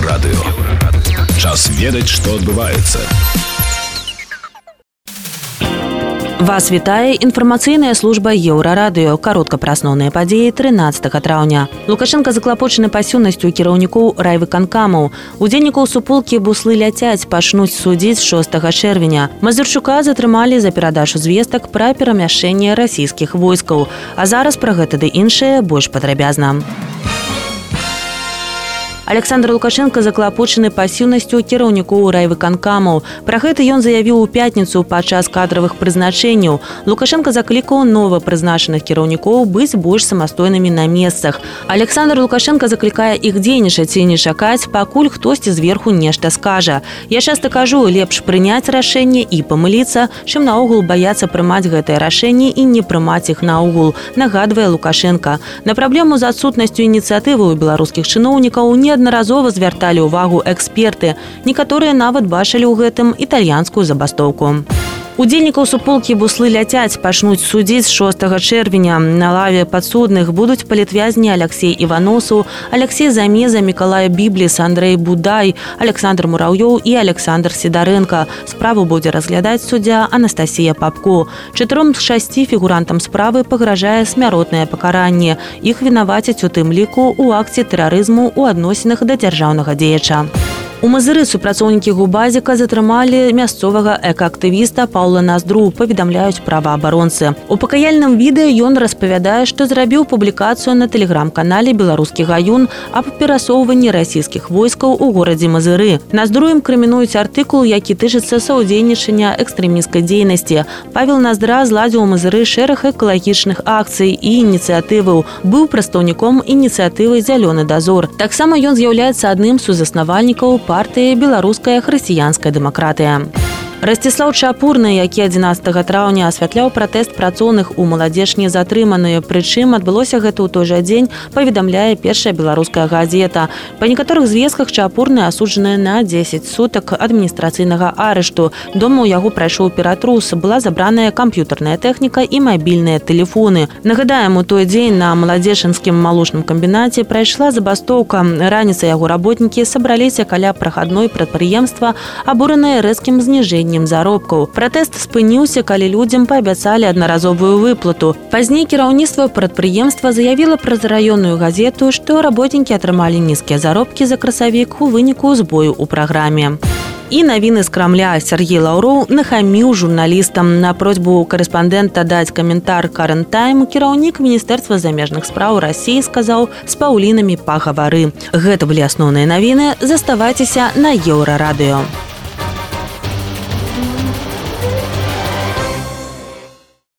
еўрарадыё час ведаць што адбываецца вас вітае інфармацыйная служба еўрарадыё. Каротка пра асноўныя падзеі 13 траўня. Лукашенко заклапочаны пасюннасцю кіраўнікоў райвыканкамаў удзельнікаў суполкі буслы ляцяць пачнуць судзіць 6 чэрвеня. Мазырчука затрымалі за перадачу звестак пра перамяшчэнне расійскіх войскаў. А зараз пра гэта ды іншае больш падрабязна. у александр лукашенко заклапочаны пасіўнасцю кіраўнікоў райвыканкамаў пра гэта ён заявіў у пятніцу падчас кадравых прызначэнняў лукашенко заклікаў нова прызначаных кіраўнікоў быць больш самастойнымі на месцах александр лукашенко заклікае іх дзейнічаць і не чакаць пакуль хтосьці зверху нешта скажа. Я часто кажу лепш прыняць рашэнне і памыліцца чым наогул баяцца прымаць гэтае рашэнне і не прымаць іх наогул нагадвае лукашенко. На праблему з адсутнасцю ініцыятывы ў беларускіх чыноўнікаў не неаднаразова звярталі ўвагу эксперты. Некаторыя нават бачылі ў гэтым італьянскую забастоўку удзельнікаў суполкі буслы ляцяць пачнуць судзіць 6 чэрвеня. На лаве падсудных будуць палітвязні алексей іваносу алексей замеза мікалая бібліс андрей будай александр мураўёў і александр сідаренко справу будзе разглядаць суддзя анастасія папко. Чатыром з шасці фігурантам справы пагражае смяротнае пакаранне. Іх вінавацяць у тым ліку у акце тэрарызму у адносінах да дзяржаўнага дзеяча У мазыры супрацоўнікі губазіка затрымалі мясцовага экаактывіста Паўла Наздру паведамляюць праваабаронцы. У пакаяльным відэа ён распавядае, што зрабіў публікацыю на тэлеграм-канале беларускі гаюн аб перасоўванні расійскіх войскаў у горадзе Мазыры. Наздруем крымінуюць артыкул, які тычыцца саўдзейнічання экстрэміскай дзейнасці. Павел Наздра зладзіў мазыры шэраг экалагічных акцый і ініцыятываў. быў прадстаўніком ініцыятывы зялёны дазор. Таксама ён з'яўляецца адным сузаснавальнікаў партыі беларуская хрысціянская дэмакратыя. Расціслаў чапурны, які 11 траўня асвятляў пратэст працоўных у маладзеж не затрыманыя. Прычым адбылося гэта ў той жа дзень паведамляе першая беларуская газета. Па некаторых звестках чапурны асуджаныя на 10 сутак адміністрацыйнага арышту. Дома ў яго прайшоў ператрус, была забраная камп'ютарная тэхніка і мабільныя тэлефоны. Нагадаем, у той дзень на маладзешынскім малочным камбінаце прайшла забастоўка. Раніца яго работнікі сабраліся каля прахадной прадпрыемства, абураныя рэзкім зніжэннем павышэннем заробкаў. Пратэст спыніўся, калі людзям паабяцалі аднаразовую выплату. Пазней кіраўніцтва прадпрыемства заявіла праз раённую газету, што работнікі атрымалі нізкія заробкі за красавік у выніку збою ў праграме і навіны з крамля Сергей лаўроў нахаміў журналістам на просьбу корэспандэнта даць каментар карэнтайм кіраўнік міністэрства замежных спраў рассіі сказаў з паўлінамі пагавары гэта былі асноўныя навіны заставайцеся на еўрарадыё